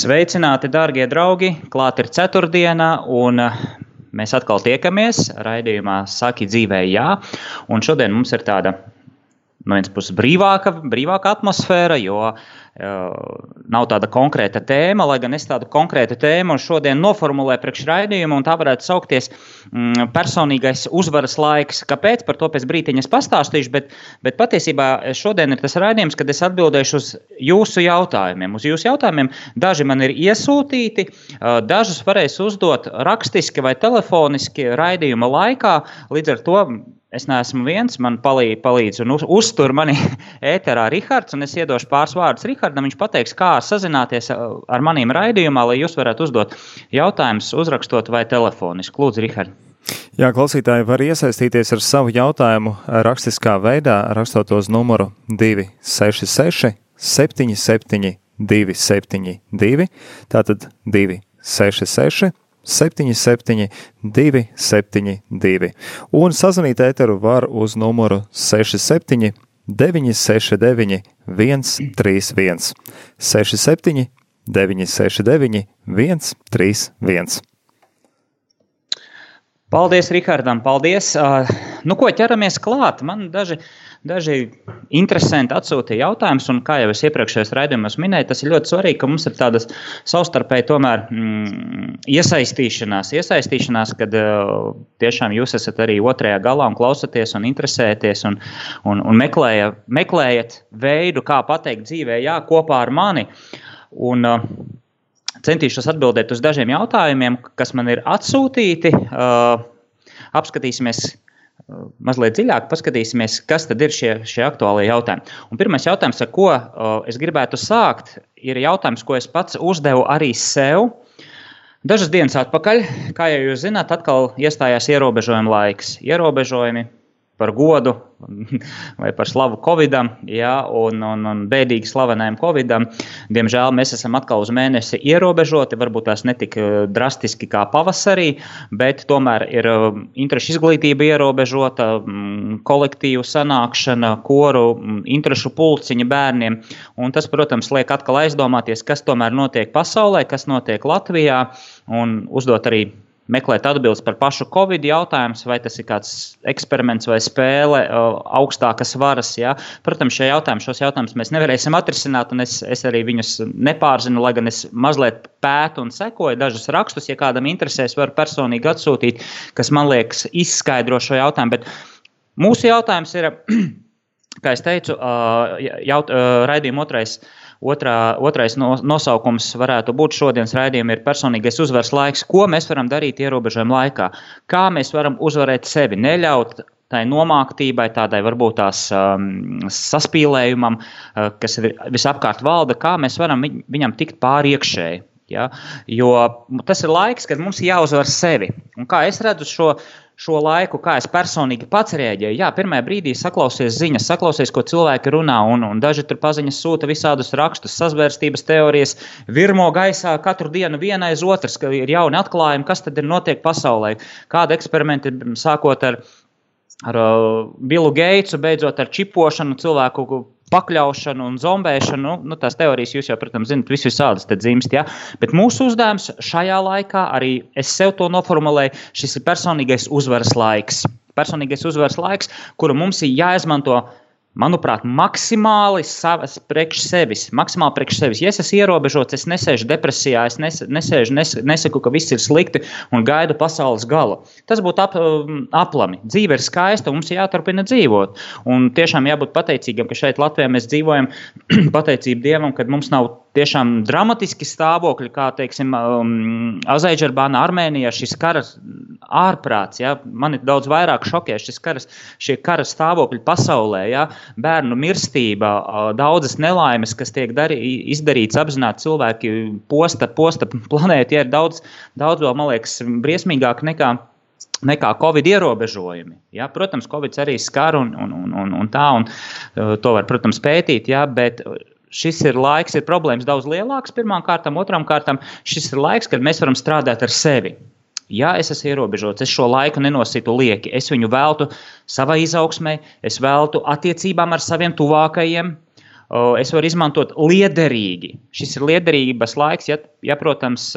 Sveicināti, darbie draugi! Klāt ir ceturtdiena, un eh, mēs atkal tiekamies raidījumā Saki dzīvē, jā. Un šodien mums ir tāda no vienas puses brīvāka, brīvāka atmosfēra, jo nav tāda konkrēta tēma, lai gan es tādu konkrētu tēmu šodien noformulēju priekš raidījumu, un tā varētu saukties mm, personīgais uzvaras laiks. Kāpēc? Par to pēc brītiņas pastāstīšu, bet, bet patiesībā šodien ir tas raidījums, kad es atbildēšu uz jūsu jautājumiem. Uz jūsu jautājumiem daži man ir iesūtīti, dažus varēs uzdot rakstiski vai telefoniski raidījuma laikā, līdz ar to Es neesmu viens, man palīdz, palīdz un uz, uztur mani ēterā Rihards, un es iedošu pāris vārdus Rihardam. Viņš pateiks, kā sazināties ar maniem raidījumā, lai jūs varētu uzdot jautājumus, uzrakstot vai telefoniski. Lūdzu, Rihard. Jā, klausītāji var iesaistīties ar savu jautājumu rakstiskā veidā, rakstot uz numuru 266 77 272, tātad 266 77, 272. Un sazvanīt ēteru var uz numuru 67, 969, 131, 67, 969, 131. Paldies, Rihardam! Paldies! Uh, nu, ko ķeramies klāt? Man daži Daži interesanti atsūtīja jautājumus, un kā jau es iepriekšējos raidījumos minēju, tas ir ļoti svarīgi, ka mums ir tādas savstarpēji tomēr mm, iesaistīšanās, iesaistīšanās, kad uh, tiešām jūs esat arī otrajā galā un klausaties un interesēties un, un, un meklēja, meklējat veidu, kā pateikt dzīvē, jā, kopā ar mani. Un, uh, centīšos atbildēt uz dažiem jautājumiem, kas man ir atsūtīti. Uh, apskatīsimies, mazliet dziļāk paskatīsimies, kas tad ir šie, šie aktuālie jautājumi. Un pirmais jautājums, ar ko es gribētu sākt, ir jautājums, ko es pats uzdevu arī sev. Dažas dienas atpakaļ, kā jau jūs zināt, atkal iestājās ierobežojuma laiks. Ierobežojumi par godu vai par slavu Covidam, ja, un, un, un bēdīgi slavenajam Covidam. Diemžēl mēs esam atkal uz mēnesi ierobežoti, varbūt tās netik eh, drastiski kā pavasarī, bet tomēr ir eh, interešu izglītība ierobežota, mm, kolektīvu sanākšana, koru, mm, interešu pulciņa bērniem. Un tas, protams, liek atkal aizdomāties, kas tomēr notiek pasaulē, kas notiek Latvijā, un uzdot arī meklēt atbildes par pašu covid jautājumu, vai tas ir kāds eksperiments vai spēle augstākas varas. Ja? Protams, jautājumi, šos jautājumus mēs nevarēsim atrisināt, un es, es arī viņus nepārzinu, lai gan es mazliet pētu un sekoju dažus rakstus. Ja kādam interesēs, var personīgi atsūtīt, kas man liekas izskaidro šo jautājumu. Bet mūsu jautājums ir, kā es teicu, jaut, raidījuma otrais Otrā, otrais no, nosaukums varētu būt šodienas raidījuma ir personīgais uzvaras laiks. Ko mēs varam darīt ierobežojuma laikā? Kā mēs varam uzvarēt sevi, neļaut tai nomāktībai, tādai varbūt tās um, saspīlējumam, uh, kas visapkārt valda, kā mēs varam viņam tikt pāri iekšēji. Ja? Jo tas ir laiks, kad mums jāuzvar sevi. Un kā es redzu šo, šo laiku, kā es personīgi pats reaģēju. Jā, pirmajā brīdī saklausies ziņas, saklausies, ko cilvēki runā, un, un daži tur paziņas sūta visādus rakstus, sazvērstības teorijas, virmo gaisā katru dienu viena aiz otras, ka ir jauni atklājumi, kas tad ir notiek pasaulē, kāda eksperimenti sākot ar ar uh, Billu Geitsu, beidzot ar čipošanu, cilvēku pakļaušanu un zombēšanu. Nu, nu, tās teorijas jūs jau, protams, zinat, visu visādas dzimst. Ja? Bet mūsu uzdevums šajā laikā, arī es sev to noformulēju, šis ir personīgais uzvaras laiks. Personīgais uzvaras laiks, kuru mums ir jāizmanto manuprāt, maksimāli savas priekš sevis. Maksimāli priekš sevis. Ja es esmu ierobežots, es nesēžu depresijā, es nes, nesēžu, nes, nesaku, ka viss ir slikti un gaidu pasaules galu. Tas būtu ap, um, aplami. Dzīve ir skaista, mums ir jāturpina dzīvot. Un tiešām jābūt pateicīgam, ka šeit Latvijā mēs dzīvojam pateicību Dievam, kad mums nav tiešām dramatiski stāvokļi, kā teiksim, um, Azerbaidžānā, Armēnijā, šis karas ārprāts. Ja? Man ir daudz vairāk šokē šis karas, šie kara stāvokļi pasaulē, ja? bērnu mirstība, daudzas nelaimes, kas tiek darī, izdarīts apzināti cilvēki posta, posta planēti, ja ir daudz, daudz vēl, man liekas, briesmīgāk nekā nekā Covid ierobežojumi. Ja? Protams, Covid arī skar un, un, un, un, tā, un to var, protams, pētīt, ja? bet šis ir laiks, ir problēmas daudz lielākas pirmām kārtām, otrām kārtām šis ir laiks, kad mēs varam strādāt ar sevi. Ja es esmu ierobežots, es šo laiku nenositu lieki, es viņu veltu savai izaugsmai, es veltu attiecībām ar saviem tuvākajiem, es varu izmantot liederīgi. Šis ir liederības laiks, ja, ja protams,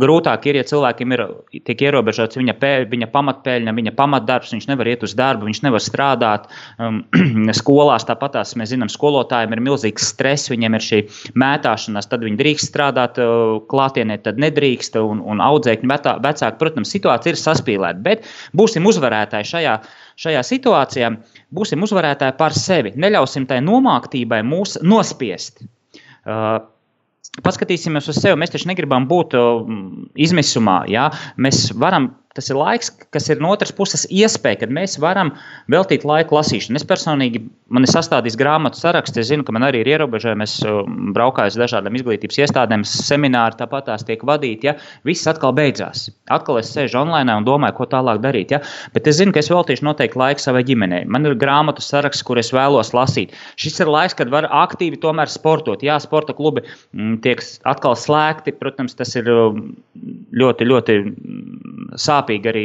grūtāk ir, ja cilvēkiem ir tiek ierobežots viņa, pēļ, viņa pamatpēļņa, viņa pamatdarbs, viņš nevar iet uz darbu, viņš nevar strādāt. Um, skolās tāpatās mēs zinām, skolotājiem ir milzīgs stress, viņiem ir šī mētāšanās, tad viņi drīkst strādāt klātienē, tad nedrīkst, un, un audzēkņi vecāki, protams, situācija ir saspīlēta, bet būsim uzvarētāji šajā šajā situācijā būsim uzvarētāji par sevi. Neļausim tai nomāktībai mūs nospiest. Uh, Paskatīsimies uz sevi. Mēs taču negribam būt uh, izmisumā. Ja? Mēs varam Tas ir laiks, kas ir no otras puses iespēja, kad mēs varam veltīt laiku lasīšanai. Es personīgi man ir sastādījis grāmatu sarakstu, es zinu, ka man arī ir ierobežojumi. Es um, braukāju uz dažādām izglītības iestādēm, semināri tāpat tās tiek vadīti. Ja? Viss atkal beidzās. Atkal es sēžu online un domāju, ko tālāk darīt. Ja? Bet es zinu, ka es veltīšu noteikti laiku savai ģimenei. Man ir grāmatu saraksts, kur es vēlos lasīt. Šis ir laiks, kad var aktīvi tomēr sportot. Jā, sporta klubi mm, tiek atkal slēgti. Protams, tas ir um, ļoti, ļoti sāpīgi sāpīgi arī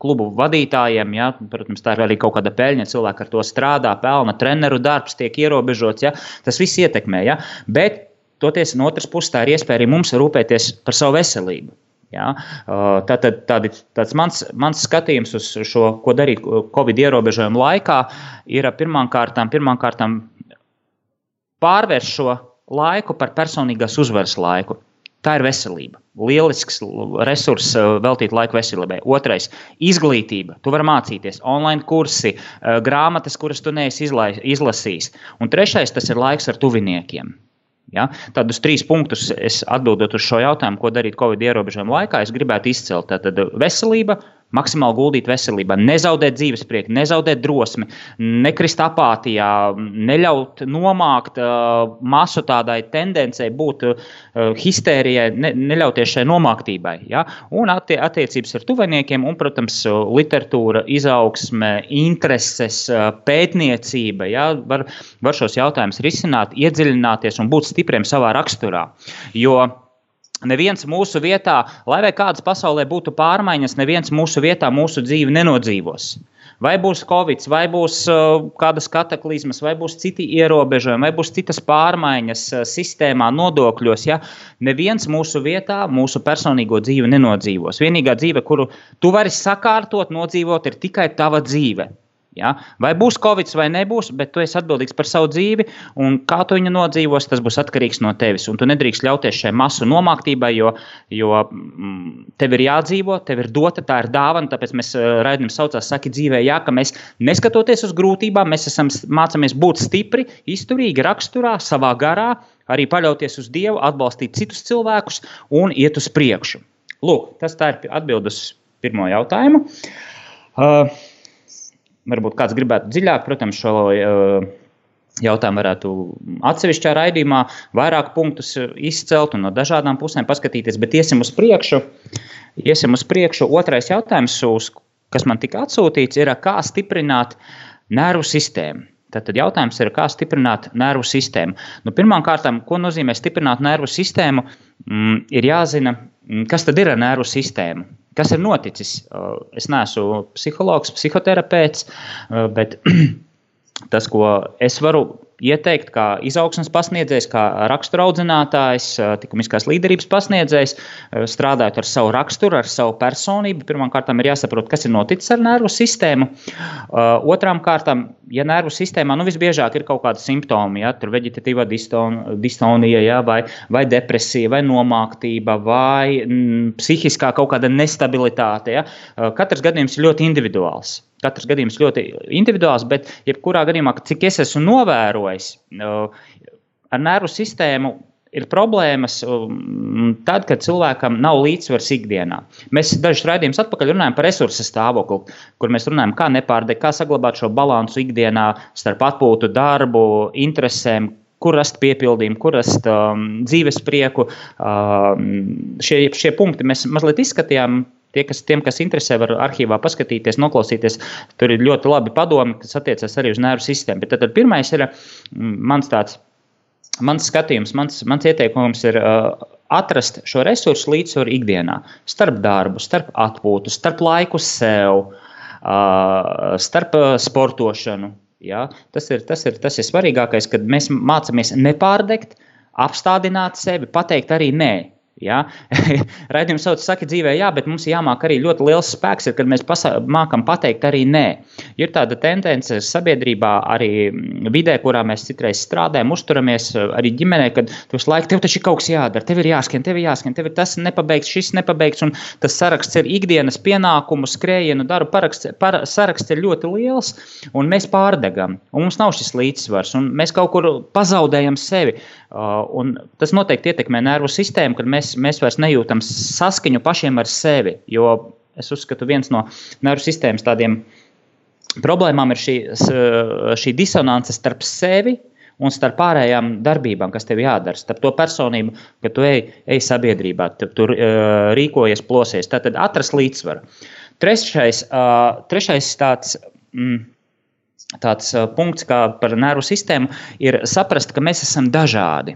klubu vadītājiem. Ja? Protams, tā ir arī kaut kāda peļņa. Cilvēki ar to strādā, pelna, treneru darbs tiek ierobežots. Ja? Tas viss ietekmē. Ja? Bet toties no otras puses tā ir iespēja arī mums rūpēties par savu veselību. Ja? Tā, tā, tādi, tāds mans, mans skatījums uz šo, ko darīt Covid ierobežojumu laikā, ir pirmām kārtām, pirmām kārtām pārvērst šo laiku par personīgās uzvaras laiku. Tā ir veselība. Lielisks resurss eh, veltīt laiku veselībai. Otrais - izglītība. Tu vari mācīties, online kursi, eh, grāmatas, kuras tu neesi izlasījis. Un trešais - tas ir laiks ar tuviniekiem. Ja? Tādus trīs punktus atbildot uz šo jautājumu, ko darīt Covid ierobežojumu laikā, es gribētu izcelt. Tātad veselība, maksimāli guldīt veselībā, nezaudēt dzīves prieku, nezaudēt drosmi, nekrist apātijā, neļaut nomākt uh, masu tādai tendencei būt uh, histērijai, ne, neļauties šai nomāktībai. Ja? Un attie, attiecības ar tuviniekiem, un, protams, literatūra, izaugsme, intereses, uh, pētniecība. Ja? Var, var šos jautājumus risināt, iedziļināties un būt stipriem savā raksturā. Jo Neviens mūsu vietā, lai arī kādas pasaulē būtu pārmaiņas, neviens mūsu vietā mūsu dzīvi nenodzīvos. Vai būs covid, vai būs uh, kādas kataklizmas, vai būs citi ierobežojumi, vai būs citas pārmaiņas uh, sistēmā, nodokļos. Ja? Neviens mūsu vietā mūsu personīgo dzīvi nenodzīvos. Vienīgā dzīve, kuru tu vari sakārtot, nodzīvot, ir tikai tava dzīve. Ja? Vai būs covid vai nebūs, bet tu esi atbildīgs par savu dzīvi, un kā tu viņu nodzīvos, tas būs atkarīgs no tevis. Un tu nedrīkst ļauties šai masu nomāktībai, jo, jo mm, tev ir jādzīvo, tev ir dota, tā ir dāvana. Tāpēc mēs eh, raidījumā saucās, saki dzīvē, jā, ka mēs neskatoties uz grūtībām, mēs esam, mācāmies būt stipri, izturīgi raksturā, savā garā, arī paļauties uz Dievu, atbalstīt citus cilvēkus un iet uz priekšu. Lūk, tas ir atbildes pirmo jautājumu. Uh, varbūt kāds gribētu dziļāk, protams, šo uh, jautājumu varētu atsevišķā raidījumā vairāk punktus izcelt un no dažādām pusēm paskatīties, bet iesim uz priekšu. Iesim uz priekšu. Otrais jautājums, uz, kas man tika atsūtīts, ir, kā stiprināt nervu sistēmu. Tad jautājums ir, kā stiprināt nervu sistēmu. Nu, Pirmkārt, ko nozīmē stiprināt nervu sistēmu, mm, ir jāzina, mm, kas tad ir ar nervu sistēmu. Kas ir noticis? Es neesmu psihologs, psihoterapeits, bet tas, ko es varu ieteikt, kā izaugsmas pasniedzējs, kā raksturaudzinātājs, likumiskās līderības pasniedzējs, strādājot ar savu raksturu, ar savu personību. Pirmkārt, ir jāsaprot, kas ir noticis ar nervu sistēmu. Otrām kārtām, ja nervu sistēmā nu, visbiežāk ir kaut kādi simptomi, ja tur veģetatīva distonija, ja, vai, vai depresija, vai nomāktība, vai m, psihiskā kaut kāda nestabilitāte. Ja. Katrs gadījums ir ļoti individuāls. Katrs gadījums ļoti individuāls, bet jebkurā gadījumā, cik es esmu novērojis, ar nervu sistēmu ir problēmas um, tad, kad cilvēkam nav līdzsvars ikdienā. Mēs dažus raidījumus atpakaļ runājam par resursu stāvokli, kur mēs runājam, kā nepārdegt, kā saglabāt šo balansu ikdienā starp atpūtu, darbu, interesēm, kur rast piepildījumu, kur rast um, dzīves prieku. Um, šie, šie punkti mēs mazliet izskatījām. Tie, kas, tiem, kas interesē, var arhīvā paskatīties, noklausīties. Tur ir ļoti labi padomi, kas attiecas arī uz nervu sistēmu. Bet tad, tad pirmais ir mm, mans tāds mans skatījums, mans, mans ieteikums ir uh, atrast šo resursu līdzsvaru ikdienā, starp darbu, starp atpūtu, starp laiku sev, uh, starp uh, sportošanu. Ja? Tas, ir, tas, ir, tas ir svarīgākais, kad mēs mācāmies nepārdegt, apstādināt sevi, pateikt arī nē. Ja? Raidījums sauc, saka, dzīvē, jā, bet mums jāmāk arī ļoti liels spēks, ir, kad mēs mākam pateikt arī nē. Ir tāda tendence sabiedrībā, arī vidē, kurā mēs citreiz strādājam, uzturamies arī ģimenē, kad tu visu laiku tev taču ir kaut kas jādara, tev ir jāskan, tev ir jāskan, tev ir tas nepabeigts, šis nepabeigts, un tas saraksts ir ikdienas pienākumu, skrējienu, darbu paraksts, par, saraksts ir ļoti liels, un mēs pārdegam, un mums nav šis līdzsvars, un mēs kaut kur pazaudējam sevi. Uh, tas noteikti ietekmē nervu sistēmu, kad mēs, mēs vairs nejūtam saskaņu pašiem ar sevi. Jo es uzskatu, viens no nervu sistēmas tādiem problēmām ir šī, šī disonance starp sevi un starp pārējām darbībām, kas tev jādara, starp to personību, ka tu ej, ej sabiedrībā, tu tur uh, rīkojies, plosies. Tad atrast līdzsvaru. Trešais, uh, trešais tāds. Mm, tāds punkts, kā par nervu sistēmu, ir saprast, ka mēs esam dažādi.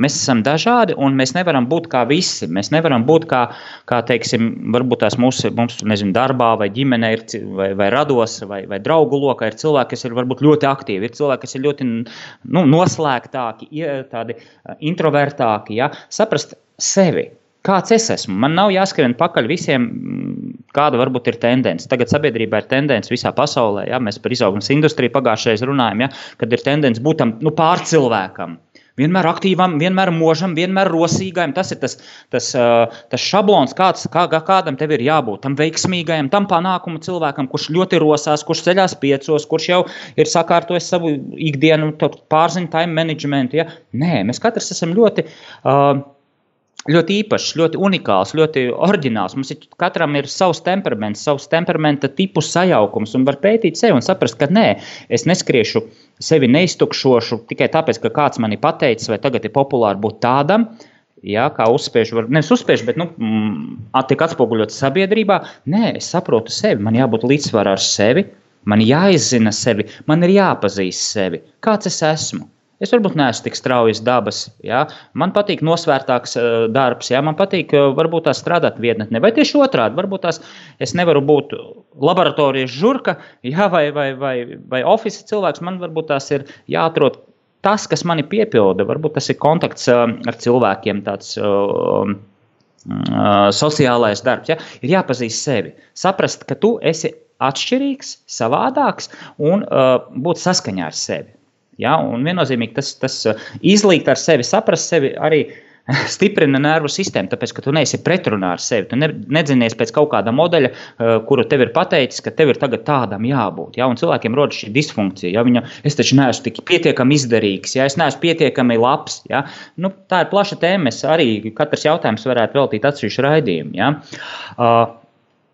Mēs esam dažādi, un mēs nevaram būt kā visi. Mēs nevaram būt kā, kā teiksim, varbūt tās mūsu, mums, nezinu, darbā, vai ģimenē, ir, vai, vai rados, vai, vai draugu lokā ir cilvēki, kas ir varbūt ļoti aktīvi, ir cilvēki, kas ir ļoti nu, noslēgtāki, tādi introvertāki. Ja? Saprast sevi, Kāds es esmu? Man nav jāskrien pakaļ visiem, mm, kāda varbūt ir tendence. Tagad sabiedrībā ir tendence visā pasaulē, ja mēs par izaugsmas industriju pagājušajā runājām, ja, kad ir tendence būt tam nu, pārcilvēkam. Vienmēr aktīvam, vienmēr možam, vienmēr rosīgam. Tas ir tas, tas, tas šablons, kāds, kā, kādam tev ir jābūt. Tam veiksmīgajam, tam panākumu cilvēkam, kurš ļoti rosās, kurš ceļās piecos, kurš jau ir sakārtojis savu ikdienu, pārziņu time management. Ja? Nē, mēs katrs esam ļoti. Uh, ļoti īpašs, ļoti unikāls, ļoti oriģināls. Mums ir, katram ir savs temperaments, savs temperamenta tipu sajaukums, un var pētīt sevi un saprast, ka nē, es neskriešu sevi neiztukšošu tikai tāpēc, ka kāds man ir pateicis, vai tagad ir populāri būt tādam. Jā, kā uzspiež, var, nevis uzspiež, bet nu, mm, tiek atspoguļots sabiedrībā. Nē, es saprotu sevi, man jābūt līdzsvarā ar sevi, man jāizzina sevi, man ir jāpazīst sevi, kāds es esmu. Es varbūt neesmu tik straujas dabas. Ja? Man patīk nosvērtāks uh, darbs, ja? man patīk uh, varbūt tās strādāt vietnē, vai tieši otrādi. Varbūt tās es nevaru būt laboratorijas žurka ja? vai, vai, vai, vai oficiāls cilvēks. Man varbūt tās ir jāatrod tas, kas mani piepilda. Varbūt tas ir kontakts uh, ar cilvēkiem, tāds uh, sociālais darbs. Ja? Ir jāpazīst sevi, saprast, ka tu esi atšķirīgs, savādāks un uh, būt saskaņā ar sevi. Ja? Un viennozīmīgi tas, tas uh, izlīgt ar sevi, saprast sevi arī stiprina nervu sistēmu, tāpēc, ka tu neesi pretrunā ar sevi. Tu ne, nedzinies pēc kaut kāda modeļa, uh, kuru tev ir pateicis, ka tev ir tagad tādam jābūt. Ja? Un cilvēkiem rodas šī disfunkcija. Ja? Viņa, es taču neesmu tik pietiekami izdarīgs, ja es neesmu pietiekami labs. Ja? Nu, tā ir plaša tēma. Mēs arī katrs jautājums varētu veltīt atsevišķu raidījumu. Ja? Uh,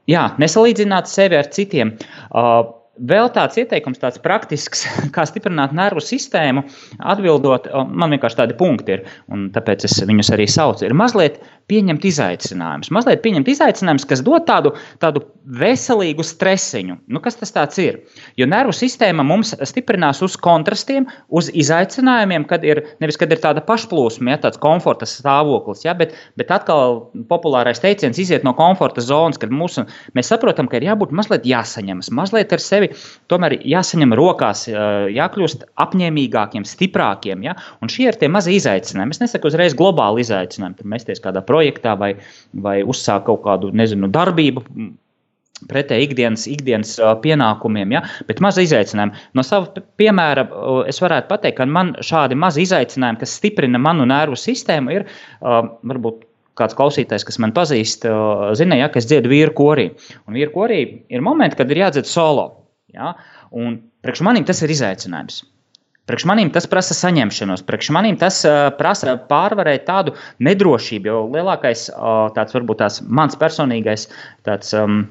jā, nesalīdzināt sevi ar citiem. Uh, Vēl tāds ieteikums, tāds praktisks, kā stiprināt nervu sistēmu, atbildot, man vienkārši tādi punkti ir, un tāpēc es viņus arī saucu, ir mazliet pieņemt izaicinājumus. Mazliet pieņemt izaicinājumus, kas dod tādu, tādu veselīgu stresiņu. Nu, kas tas ir? Jo nervu sistēma mums stiprinās uz kontrastiem, uz izaicinājumiem, kad ir nevis kad ir tāda pašplūsma, ja tāds komforta stāvoklis, ja, bet, bet atkal populārais teiciens iziet no komforta zonas, kad mūsu, mēs saprotam, ka ir jābūt mazliet jāsaņemas, mazliet ar sevi tomēr jāsaņem rokās, jākļūst apņēmīgākiem, stiprākiem. Ja? Un šie ir tie mazi izaicinājumi. Es nesaku uzreiz globāli izaicinājumi, tur mēsties kādā projektā projektā vai, vai uzsākt kaut kādu nezinu, darbību. Pretēji ikdienas, ikdienas pienākumiem, ja? bet maza izaicinājuma. No sava piemēra es varētu pateikt, ka man šādi mazi izaicinājumi, kas stiprina manu nervu sistēmu, ir varbūt kāds klausītājs, kas man pazīst, zina, ja, ka es dziedu vīru korī. Un vīru korī ir momenti, kad ir jādzied solo. Ja? Un priekš manim tas ir izaicinājums. Priekš manīm tas prasa saņemšanos, priekš manīm tas uh, prasa pārvarēt tādu nedrošību, jo lielākais uh, tāds varbūt tās mans personīgais tāds. Um,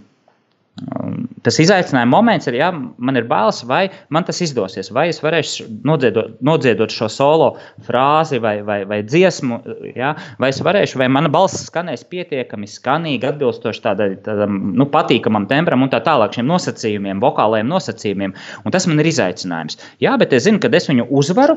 Tas izaicinājuma moments ir, ja man ir bailes, vai man tas izdosies, vai es varēšu nodziedot, nodziedot šo solo frāzi vai, vai, vai dziesmu, ja, vai es varēšu, vai mana balss skanēs pietiekami skanīgi, atbilstoši tādam, tādam nu, patīkamam tembram un tā tālāk šiem nosacījumiem, vokālajiem nosacījumiem. Un tas man ir izaicinājums. Jā, bet es zinu, ka es viņu uzvaru,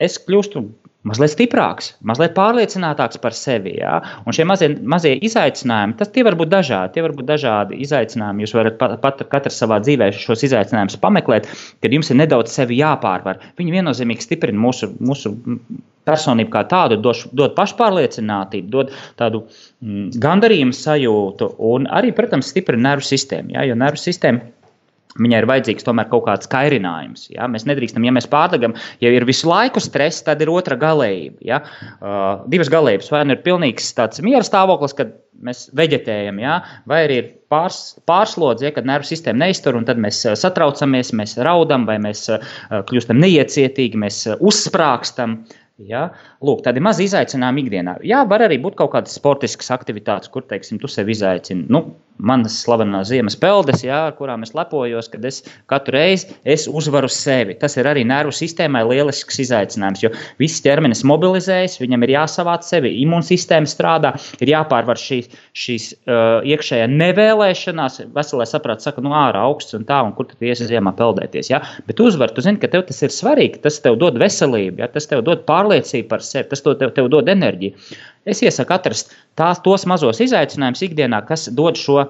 es kļūstu mazliet stiprāks, mazliet pārliecinātāks par sevi. Ja? Un šie mazie, mazie izaicinājumi, tas var būt dažādi. Tie var būt dažādi izaicinājumi. Jūs varat pat, pat katrs savā dzīvē šos izaicinājumus pameklēt, kad jums ir nedaudz sevi jāpārvar. Viņi viennozīmīgi stiprina mūsu, mūsu personību kā tādu, dod, dod pašpārliecinātību, dod tādu mm, gandarījumu sajūtu un arī, protams, stiprina nervu sistēmu. Ja? Jo nervu sistēma Viņai ir vajadzīgs tomēr kaut kāds kairinājums. Ja? Mēs nedrīkstam, ja mēs pārdagam, ja ir visu laiku stress, tad ir otra galējība. Ja? Uh, divas galējības. Vai nu ir pilnīgs tāds miera stāvoklis, kad mēs veģetējam, ja? vai arī ir pārs, pārslodze, ja? kad nervu sistēma neiztur, un tad mēs uh, satraucamies, mēs raudam, vai mēs uh, kļūstam neiecietīgi, mēs uh, uzsprāgstam. Ja? Lūk, tādi mazi izaicinājumi ikdienā. Jā, var arī būt kaut kādas sportiskas aktivitātes, kur, teiksim, tu sev izaicini. Nu, manas slavenās ziemas peldes, jā, ar kurām es lepojos, kad es katru reizi es uzvaru sevi. Tas ir arī nervu sistēmai lielisks izaicinājums, jo viss ķermenis mobilizējas, viņam ir jāsavāc sevi, imūnsistēma strādā, ir jāpārvar šīs, šīs uh, iekšējā nevēlēšanās. Veselē saprāts saka, nu ārā augsts un tā, un kur tu iesi ziemā peldēties. Jā? Bet uzvar, tu zini, ka tev tas ir svarīgi, tas tev dod veselību, jā? tas tev dod pārliecību par sevi, tas tev, tev dod enerģiju. Es iesaku atrast tās, tos mazos izaicinājumus ikdienā, kas dod šo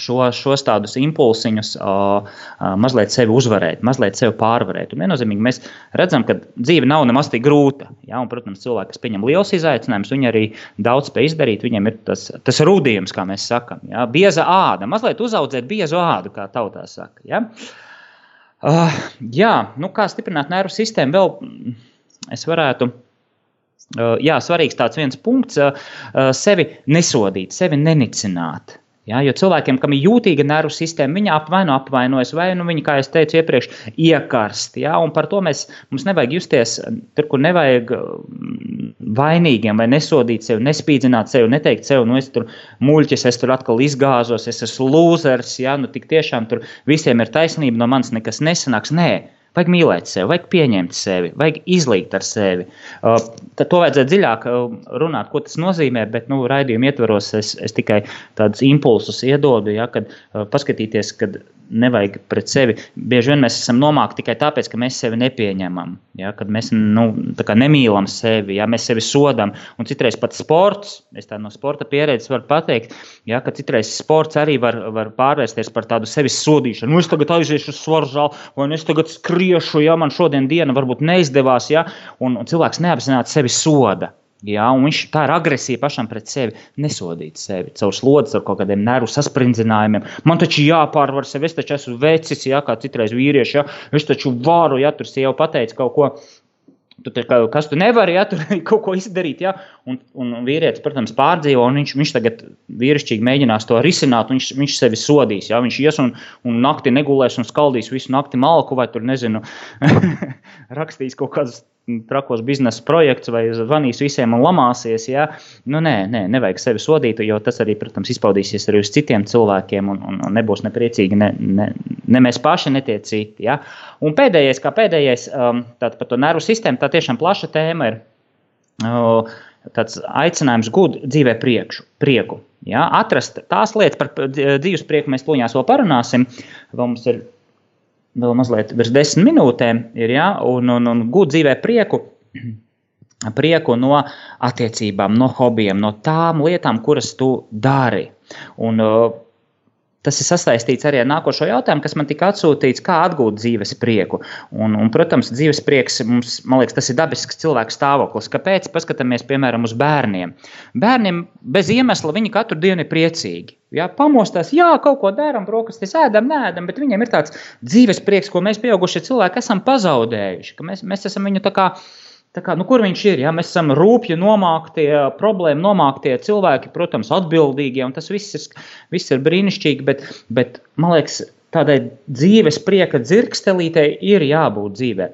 šo, šos tādus impulsiņus uh, uh, mazliet sevi uzvarēt, mazliet sevi pārvarēt. Un viennozīmīgi mēs redzam, ka dzīve nav nemaz tik grūta. Ja? Un, protams, cilvēki, kas pieņem liels izaicinājumus, viņi arī daudz spēj izdarīt. Viņiem ir tas, tas rūdījums, kā mēs sakām, ja? bieza āda, mazliet uzaudzēt biezu ādu, kā tautā saka. Ja? Uh, jā, nu kā stiprināt nervu sistēmu vēl es varētu. Uh, jā, svarīgs tāds viens punkts uh, uh, - sevi nesodīt, sevi nenicināt. Ja, jo cilvēkiem, kam ir jūtīga nervu sistēma, viņi apvaino, apvainojas, vai nu viņi, kā jau teicu iepriekš, iekarst. Ja, un par to mēs, mums nevajag justies tur, kur nevajag vainīgiem, vai nesodīt sevi, nespīdzināt sevi, neteikt sev, nu es tur muļķis, es tur atkal izgāzos, es esmu lūzers, ja, nu tik tiešām tur visiem ir taisnība, no manis nekas nesanāks. Nē, Vajag mīlēt sevi, vajag pieņemt sevi, vajag izlīgt ar sevi. Uh, tad to vajadzētu dziļāk uh, runāt, ko tas nozīmē. Bet, nu, raidījuma ietvaros es, es tikai tādus impulsus iedodu, ja, kad uh, paskatīties, kad nevajag pret sevi. Bieži vien mēs esam nomākti tikai tāpēc, ka mēs sevi nepieņemam, ja, kad mēs nu, nemīlam sevi, ja mēs sevi sodam. Un citreiz pat sports, es no sporta pieredzes varu pateikt, ja, ka citreiz sports arī var, var pārvērsties par tādu sevis sodīšanu. Nu, es tagad aiziešu uz svaru zāli, vai es tagad skriešu, ja man šodien diena varbūt neizdevās, ja, un, un cilvēks neapzināti sevi soda. Ja, viņš tā ir agresija pašam pret sevi, nesodīt sevi caur slodzi, ar kaut kādiem nervu saspringzinājumiem. Man taču jāpārvar sevi, es taču esmu vecis, ja, kā citreiz vīrieši, ja, es taču varu, ja tur sieva pateica kaut ko. Tu te, kas tu nevari, ja tur kaut ko izdarīt, ja? un, un vīrietis, protams, pārdzīvo, un viņš, viņš tagad vīrišķīgi mēģinās to risināt, viņš, viņš sevi sodīs. Ja? Viņš ies un, un naktī negulēs un skaldīs visu nakti malku, vai tur, nezinu, rakstīs kaut kādus trakos biznesa projekts vai zvanīs visiem un lamāsies. Ja? Nu, nē, nē, nevajag sevi sodīt, jo tas arī, protams, izpaudīsies arī uz citiem cilvēkiem un, un, un nebūs nepriecīgi ne, ne, ne mēs paši, ne tie citi. Ja? Un pēdējais, kā pēdējais, um, par to nervu sistēmu, tā tiešām plaša tēma ir. Uh, tāds aicinājums gūt dzīvē priekšu, prieku. Ja? Atrast tās lietas, par dzīves prieku mēs tuņās vēl parunāsim. Vēl mums ir vēl mazliet virs desmit minūtēm, ir, ja, un, un, un gūt dzīvē prieku. Prieku no attiecībām, no hobijiem, no tām lietām, kuras tu dari. Un, uh, Tas ir sasaistīts arī ar nākošo jautājumu, kas man tika atsūtīts, kā atgūt dzīves prieku. Un, un, protams, dzīves prieks mums, man liekas, tas ir dabisks cilvēka stāvoklis. Kāpēc? Paskatāmies, piemēram, uz bērniem. Bērniem bez iemesla viņi katru dienu ir priecīgi. Jā, pamostās, jā, kaut ko darām, brokastis ēdam, nēdam, bet viņiem ir tāds dzīves prieks, ko mēs, pieaugušie cilvēki, esam pazaudējuši. Mēs, mēs esam viņu tā kā Kā, nu, kur viņš ir? Ja? Mēs esam rūpīgi nomāktie, problēma nomāktie cilvēki, protams, atbildīgie, un tas viss ir, viss ir brīnišķīgi, bet, bet man liekas, tādai dzīves prieka dzirkstelītei ir jābūt dzīvē.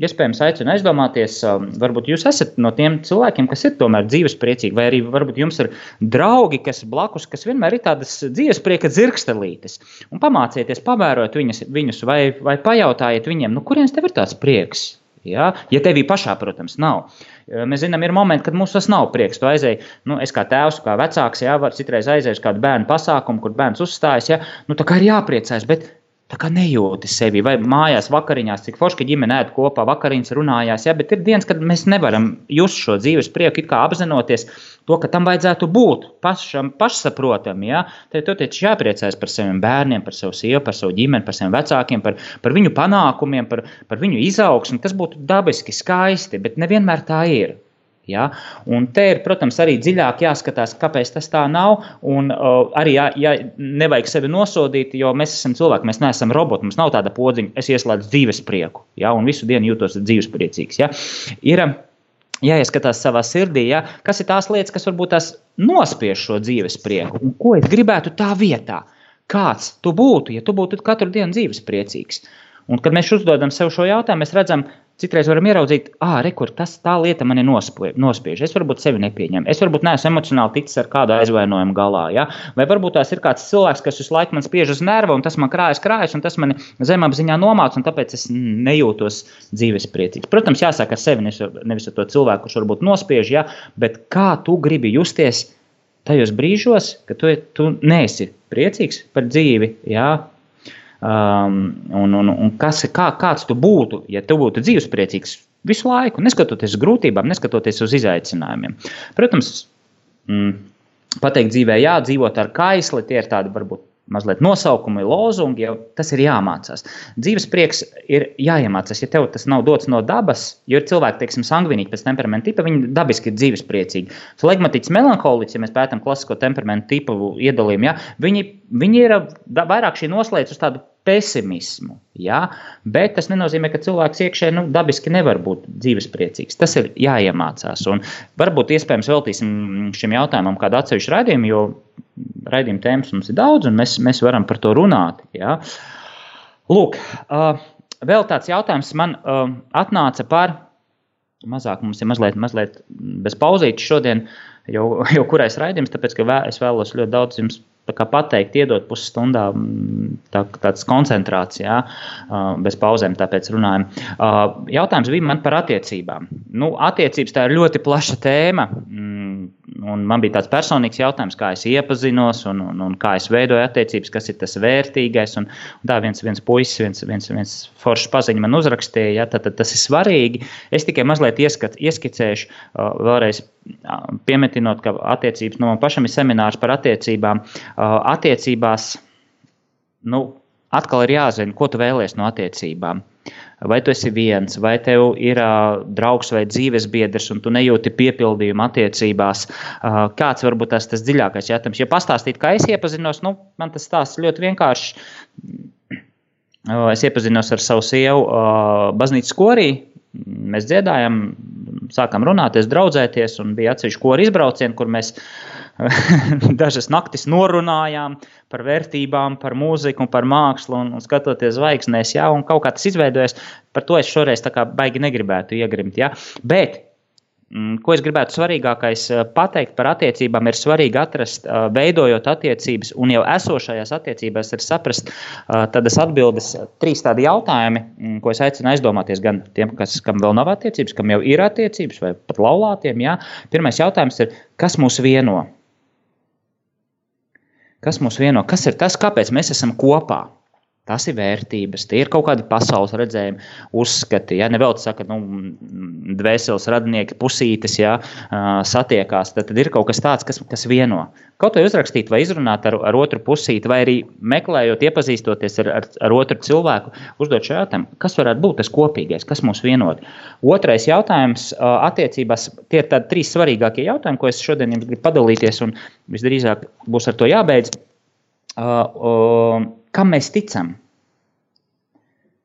Iespējams, aicinu aizdomāties, um, varbūt jūs esat no tiem cilvēkiem, kas ir tomēr dzīves priecīgi, vai arī varbūt jums ir draugi, kas blakus, kas vienmēr ir tādas dzīves prieka dzirkstelītes. Un pamācieties, pavērot viņus, viņus vai, vai pajautājiet viņiem, nu, kurienes tev ir tāds prieks? Ja, ja tevī pašā, protams, nav. Mēs zinām, ir momenti, kad mums tas nav prieks. Tu aizēji, nu, es kā tēvs, kā vecāks, jā, var citreiz aiziet uz kādu bērnu pasākumu, kur bērns uzstājas. Ja, nu, tā kā ir jāpriecājas, bet tā kā nejūti sevi. Vai mājās vakariņās, cik forši, ka ģimene ēd kopā, vakariņas runājās, ja, bet ir dienas, kad mēs nevaram just šo dzīves prieku, it kā apzinoties to, ka tam vajadzētu būt pašam, pašsaprotam. Ja? Tad tu taču jāpriecājas par saviem bērniem, par savu sievu, par savu ģimeni, par saviem vecākiem, par, par viņu panākumiem, par, par viņu izaugsmu. Tas būtu dabiski, skaisti, bet nevienmēr tā ir. Ja? Un te ir, protams, arī dziļāk jāskatās, kāpēc tas tā nav. Un uh, arī jā, jā, nevajag sevi nosodīt, jo mēs esam cilvēki, mēs neesam roboti. Mums nav tāda podziņa, es ieslēdzu dzīves prieku, ja? un visu dienu jūtos dzīves priecīgs. Ja? Ir, jāieskatās savā sirdī, ja? kas ir tās lietas, kas varbūt tās nospiež šo dzīves prieku, un ko es gribētu tā vietā. Kāds tu būtu, ja tu būtu katru dienu dzīves priecīgs? Un, kad mēs uzdodam sev šo jautājumu, mēs redzam, Citreiz varam ieraudzīt, ah, rekur, tas tā lieta man ir nospiež. Es varbūt sevi nepieņemu. Es varbūt neesmu emocionāli ticis ar kādu aizvainojumu galā. Ja? Vai varbūt tās ir kāds cilvēks, kas visu laiku man spiež uz nervu, un tas man krājas, krājas, un tas man zemapziņā nomāca, un tāpēc es nejūtos dzīves priecīgs. Protams, jāsaka ar sevi, nevis ar to cilvēku, kurš varbūt nospiež, ja? bet kā tu gribi justies tajos brīžos, kad tu, tu neesi priecīgs par dzīvi, ja? Um, un, un, un kas, kā, kāds tu būtu, ja tu būtu dzīvespriecīgs visu laiku, neskatoties uz grūtībām, neskatoties uz izaicinājumiem. Protams, mm, pateikt dzīvē, jā, dzīvot ar kaisli, tie ir tādi varbūt mazliet nosaukumi, lozungi, jau tas ir jāmācās. Dzīves prieks ir jāiemācās. Ja tev tas nav dots no dabas, jo ir cilvēki, teiksim, sangvinīgi pēc temperamenta tipa, viņi dabiski ir dzīves priecīgi. Flegmatiķis, melanholiķis, ja mēs pētām klasisko temperamentu tipu iedalījumu, ja, viņi, viņi ir vairāk šī noslēdz uz tādu pesimismu. Ja? Bet tas nenozīmē, ka cilvēks iekšēji nu, dabiski nevar būt dzīvespriecīgs. Tas ir jāiemācās. Un varbūt iespējams veltīsim šim jautājumam kādu atsevišķu raidījumu, jo raidījuma tēmas mums ir daudz, un mēs, mēs varam par to runāt. Ja? Lūk, uh, vēl tāds jautājums man uh, atnāca par. Mazāk mums ir mazliet, mazliet bez pauzītes šodien, jau, jau kurais raidījums, tāpēc ka vēl, es vēlos ļoti daudz jums pateikt, iedot pusstundā mm, tā, tāds koncentrācijā, bez pauzēm, tāpēc runājam. Jautājums bija man par attiecībām. Nu, attiecības tā ir ļoti plaša tēma. Un man bija tāds personīgs jautājums, kā es iepazinos un, un, un kā es veidoju attiecības, kas ir tas vērtīgais. Un, un tā viens, viens puisis, viens, viens, viens foršs paziņš man uzrakstīja, ja, tad, tad tas ir svarīgi. Es tikai mazliet ieskat, ieskicēšu, uh, vēlreiz piemetinot, ka attiecības, nu, man pašam ir seminārs par attiecībām. Uh, attiecībās, nu, atkal ir jāzina, ko tu vēlēsies no attiecībām. Vai tu esi viens, vai tev ir uh, draugs vai dzīves biedrs, un tu nejūti piepildījumu attiecībās. Uh, kāds varbūt tas, tas dziļākais jautājums? Ja pastāstīt, kā es iepazinos, nu, man tas stāsts ļoti vienkāršs. Uh, es iepazinos ar savu sievu uh, baznīcas korī. Mēs dziedājām, sākām runāties, draudzēties, un bija atsevišķi kori izbraucieni, kur mēs dažas naktis norunājām par vērtībām, par mūziku, par mākslu un, un skatoties zvaigznēs, ja, un kaut kā tas izveidojas. Par to es šoreiz tā kā baigi negribētu iegrimt. Ja. Bet mm, Ko es gribētu svarīgākais eh, pateikt par attiecībām, ir svarīgi atrast, eh, veidojot attiecības, un jau esošajās attiecībās ir saprast eh, tādas atbildes, trīs tādi jautājumi, mm, ko es aicinu aizdomāties gan tiem, kas, kam vēl nav attiecības, kam jau ir attiecības, vai pat laulātiem. Jā. Pirmais jautājums ir, kas mūs vieno? Kas mūs vieno? Kas ir tas, kāpēc mēs esam kopā? Tas ir vērtības, tie ir kaut kādi pasaules redzējumi, uzskati. Ja nevelc saka, nu, dvēseles radinieki, pusītes, ja satiekās, tad, tad ir kaut kas tāds, kas, kas vieno. Kaut vai uzrakstīt, vai izrunāt ar, ar otru pusīti, vai arī meklējot, iepazīstoties ar, ar, ar otru cilvēku, uzdot šo jautājumu, kas varētu būt tas kopīgais, kas mūs vienot. Otrais jautājums attiecībās, tie ir tādi trīs svarīgākie jautājumi, ko es šodien jums gribu padalīties, un visdrīzāk būs ar to jābeidz. Uh, uh, kam mēs ticam.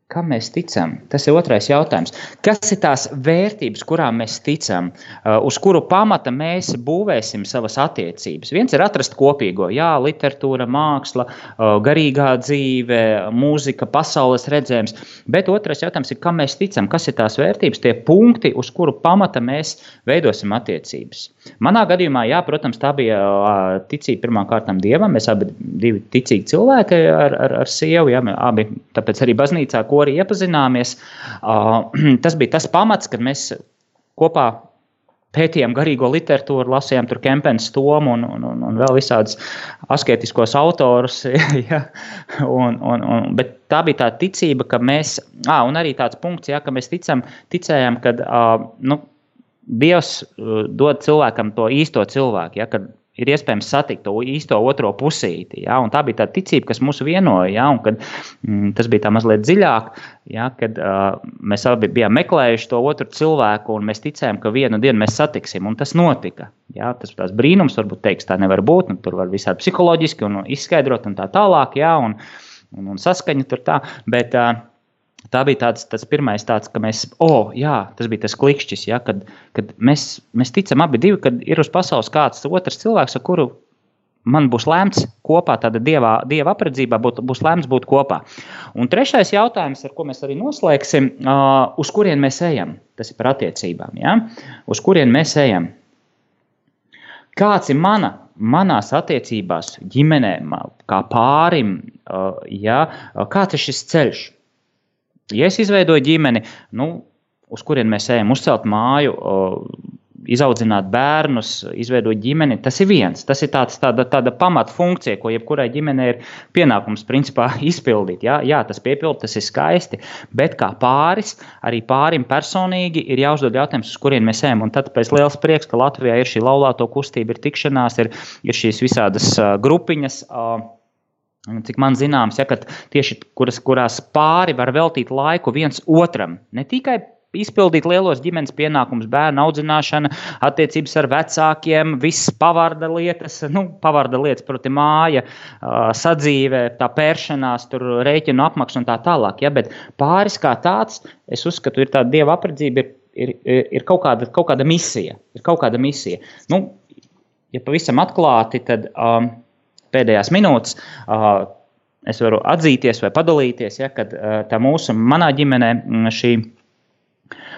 Kam mēs ticam? Tas ir otrais jautājums. Kas ir tās vērtības, kurām mēs ticam, uh, uz kuru pamata mēs būvēsim savas attiecības? Viens ir atrast kopīgo, jā, literatūra, māksla, uh, garīgā dzīve, mūzika, pasaules redzējums. Bet otrais jautājums ir, kam mēs ticam, kas ir tās vērtības, tie punkti, uz kuru pamata mēs veidosim attiecības. Manā gadījumā, jā, protams, tā bija uh, ticība pirmām kārtām dievam. Mēs abi divi ticīgi cilvēki ar, ar, ar sievu, jā, abi tāpēc arī baznīcā kori iepazināmies. Tas bija tas pamats, kad mēs kopā pētījām garīgo literatūru, lasījām tur Kempens, Tomu un, un, un, un vēl visādus asketiskos autorus. ja, un, un, un, bet tā bija tā ticība, ka mēs, ah, un arī tāds punkts, ja, ka mēs ticam, ticējām, ka uh, nu, Dievs dod cilvēkam to īsto cilvēku. Ja, kad ir iespējams satikt to īsto otro pusīti. Ja? Un tā bija tā ticība, kas mūs vienoja. Ja? Un, kad, mm, tas bija tā mazliet dziļāk, ja? kad uh, mēs abi bijām meklējuši to otru cilvēku, un mēs ticējām, ka vienu dienu mēs satiksim. Un tas notika. Ja? Tas ir brīnums, varbūt teiks, tā nevar būt. Nu, tur var visādi psiholoģiski un izskaidrot un tā tālāk. Ja? Un, un, un saskaņa tur tā. Bet, uh, Tā bija tāds, tas pirmais tāds, ka mēs, oh, jā, tas bija tas klikšķis, ja, kad, kad mēs, mēs ticam abi divi, kad ir uz pasaules kāds otrs cilvēks, ar kuru man būs lēmts kopā, tāda dieva, dieva apredzībā būt, būs lēmts būt kopā. Un trešais jautājums, ar ko mēs arī noslēgsim, uh, uz kurien mēs ejam, tas ir par attiecībām, ja? uz kurien mēs ejam. Kāds ir mana, manās attiecībās, ģimenē, kā pārim, ja? kāds ir šis ceļš? Ja es izveidoju ģimeni, nu, uz kurien mēs ejam, uzcelt māju, izaudzināt bērnus, izveidot ģimeni, tas ir viens. Tas ir tāds, tāda, tāda pamatfunkcija, ko jebkurai ģimenei ir pienākums principā izpildīt. Jā, jā tas piepildīt, tas ir skaisti, bet kā pāris, arī pārim personīgi ir jāuzdod jautājums, uz kurien mēs ejam. Un tad pēc liels prieks, ka Latvijā ir šī laulāto kustība, ir tikšanās, ir, ir šīs visādas grupiņas. Uh, Cik man zināms, ja, tieši kuras, kurās pāri var veltīt laiku viens otram, ne tikai izpildīt lielos ģimenes pienākumus, bērnu audzināšana, attiecības ar vecākiem, visas pavarda lietas, nu, pavarda lietas, proti, māja, sadzīve, tā pēršanās, tur rēķinu apmaksa un tā tālāk. Ja, bet pāris kā tāds, es uzskatu, ir tāda dieva apredzība, ir, ir, ir kaut, kāda, kaut kāda misija. Ir kaut kāda misija. Nu, ja pavisam atklāti, tad. Um, pēdējās minūtes. Es varu atzīties vai padalīties, ja, kad tā mūsu, manā ģimenē šī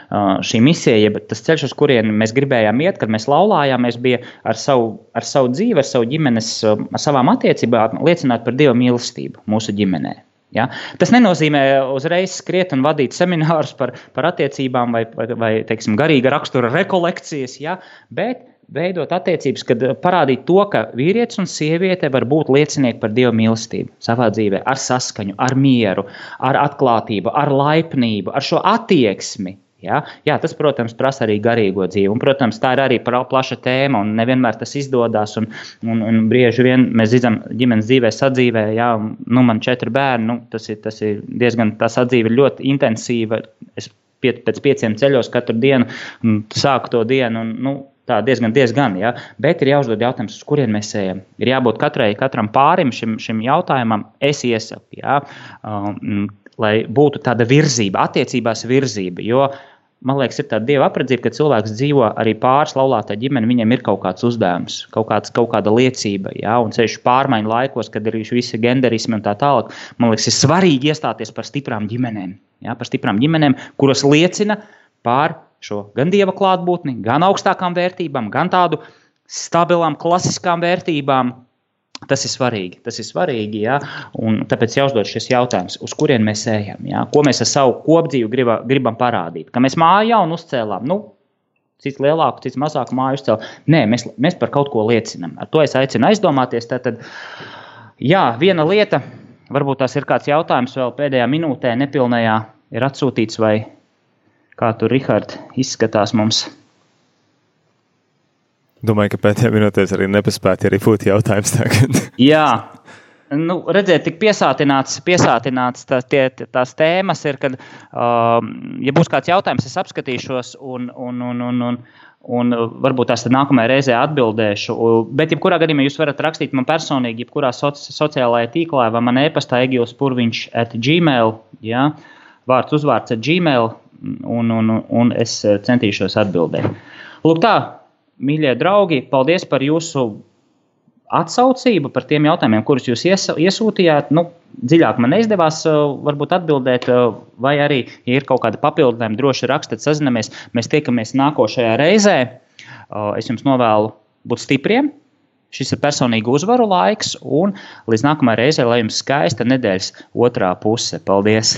šī misija, jeb tas ceļš, uz kurienu mēs gribējām iet, kad mēs laulājāmies, bija ar savu, ar savu dzīvi, ar savu ģimenes, ar savām attiecībām liecināt par Dieva mīlestību mūsu ģimenē. Ja? Tas nenozīmē uzreiz skriet un vadīt seminārus par, par attiecībām vai, vai, vai teiksim, garīga rakstura rekolekcijas, ja? bet veidot attiecības, kad eh, parādīt to, ka vīrietis un sieviete var būt liecinieki par dievu mīlestību savā dzīvē, ar saskaņu, ar mieru, ar atklātību, ar laipnību, ar šo attieksmi. Ja? Jā, tas, protams, prasa arī garīgo dzīvi. Un, protams, tā ir arī plaša tēma, un nevienmēr tas izdodas. Un, un, un bieži vien mēs zinām, ģimenes dzīvē, sadzīvē, ja nu, man ir četri bērni, nu, tas, ir, tas ir diezgan, tā sadzīve ir ļoti intensīva. Es pēc pieciem ceļos katru dienu sāku to dienu. Un, nu, Tā diezgan, diezgan, ja? bet ir jāuzdod jautājums, uz kurien mēs ejam. Ir jābūt katrai, katram pārim šim, šim jautājumam, es iesaku, ja? um, lai būtu tāda virzība, attiecībās virzība. Jo, man liekas, ir tāda dieva apredzība, ka cilvēks dzīvo arī pāris laulātā ģimene, viņam ir kaut kāds uzdevums, kaut, kāds, kaut kāda liecība, ja? un ceļš pārmaiņu laikos, kad ir visi genderismi un tā tālāk. Man liekas, ir svarīgi iestāties par stiprām ģimenēm, ja? par stiprām ģimenēm, kuras liecina par šo gan dieva klātbūtni, gan augstākām vērtībām, gan tādu stabilām, klasiskām vērtībām. Tas ir svarīgi. Tas ir svarīgi ja? Un tāpēc jāuzdod šis jautājums, uz kurien mēs ejam, ja? ko mēs ar savu kopdzīvi gribam, gribam parādīt. Ka mēs māju jaunu uzcēlām, nu, cits lielāku, cits mazāku māju uzcēlām. Nē, mēs, mēs par kaut ko liecinām. Ar to es aicinu aizdomāties. Tātad, jā, viena lieta, varbūt tas ir kāds jautājums vēl pēdējā minūtē, nepilnējā, ir atsūtīts vai Kā tur, Rihard, izskatās mums? Domāju, ka pēdējā minūtēs arī nepaspēja arī būt jautājums tagad. Jā, nu, redzēt, tik piesātināts, piesātināts tā, tie, tās tēmas ir, kad, um, ja būs kāds jautājums, es apskatīšos un, un, un, un, un, un varbūt tās nākamajā reizē atbildēšu. Bet, jebkurā gadījumā, jūs varat rakstīt man personīgi, jebkurā soci, sociālajā tīklā vai man e-pastā Egils Purviņš at gmail. Ja? vārds uzvārds ar Gmail, un, un, un es centīšos atbildēt. Lūk, tā, mīļie draugi, paldies par jūsu atsaucību, par tiem jautājumiem, kurus jūs iesūtījāt. Nu, dziļāk man neizdevās varbūt atbildēt, vai arī, ja ir kaut kāda papildinājuma, droši rakstiet, sazinamies. Mēs tiekamies nākošajā reizē. Es jums novēlu būt stipriem. Šis ir personīgi uzvaru laiks, un līdz nākamajai reizei, lai jums skaista nedēļas otrā puse. Paldies!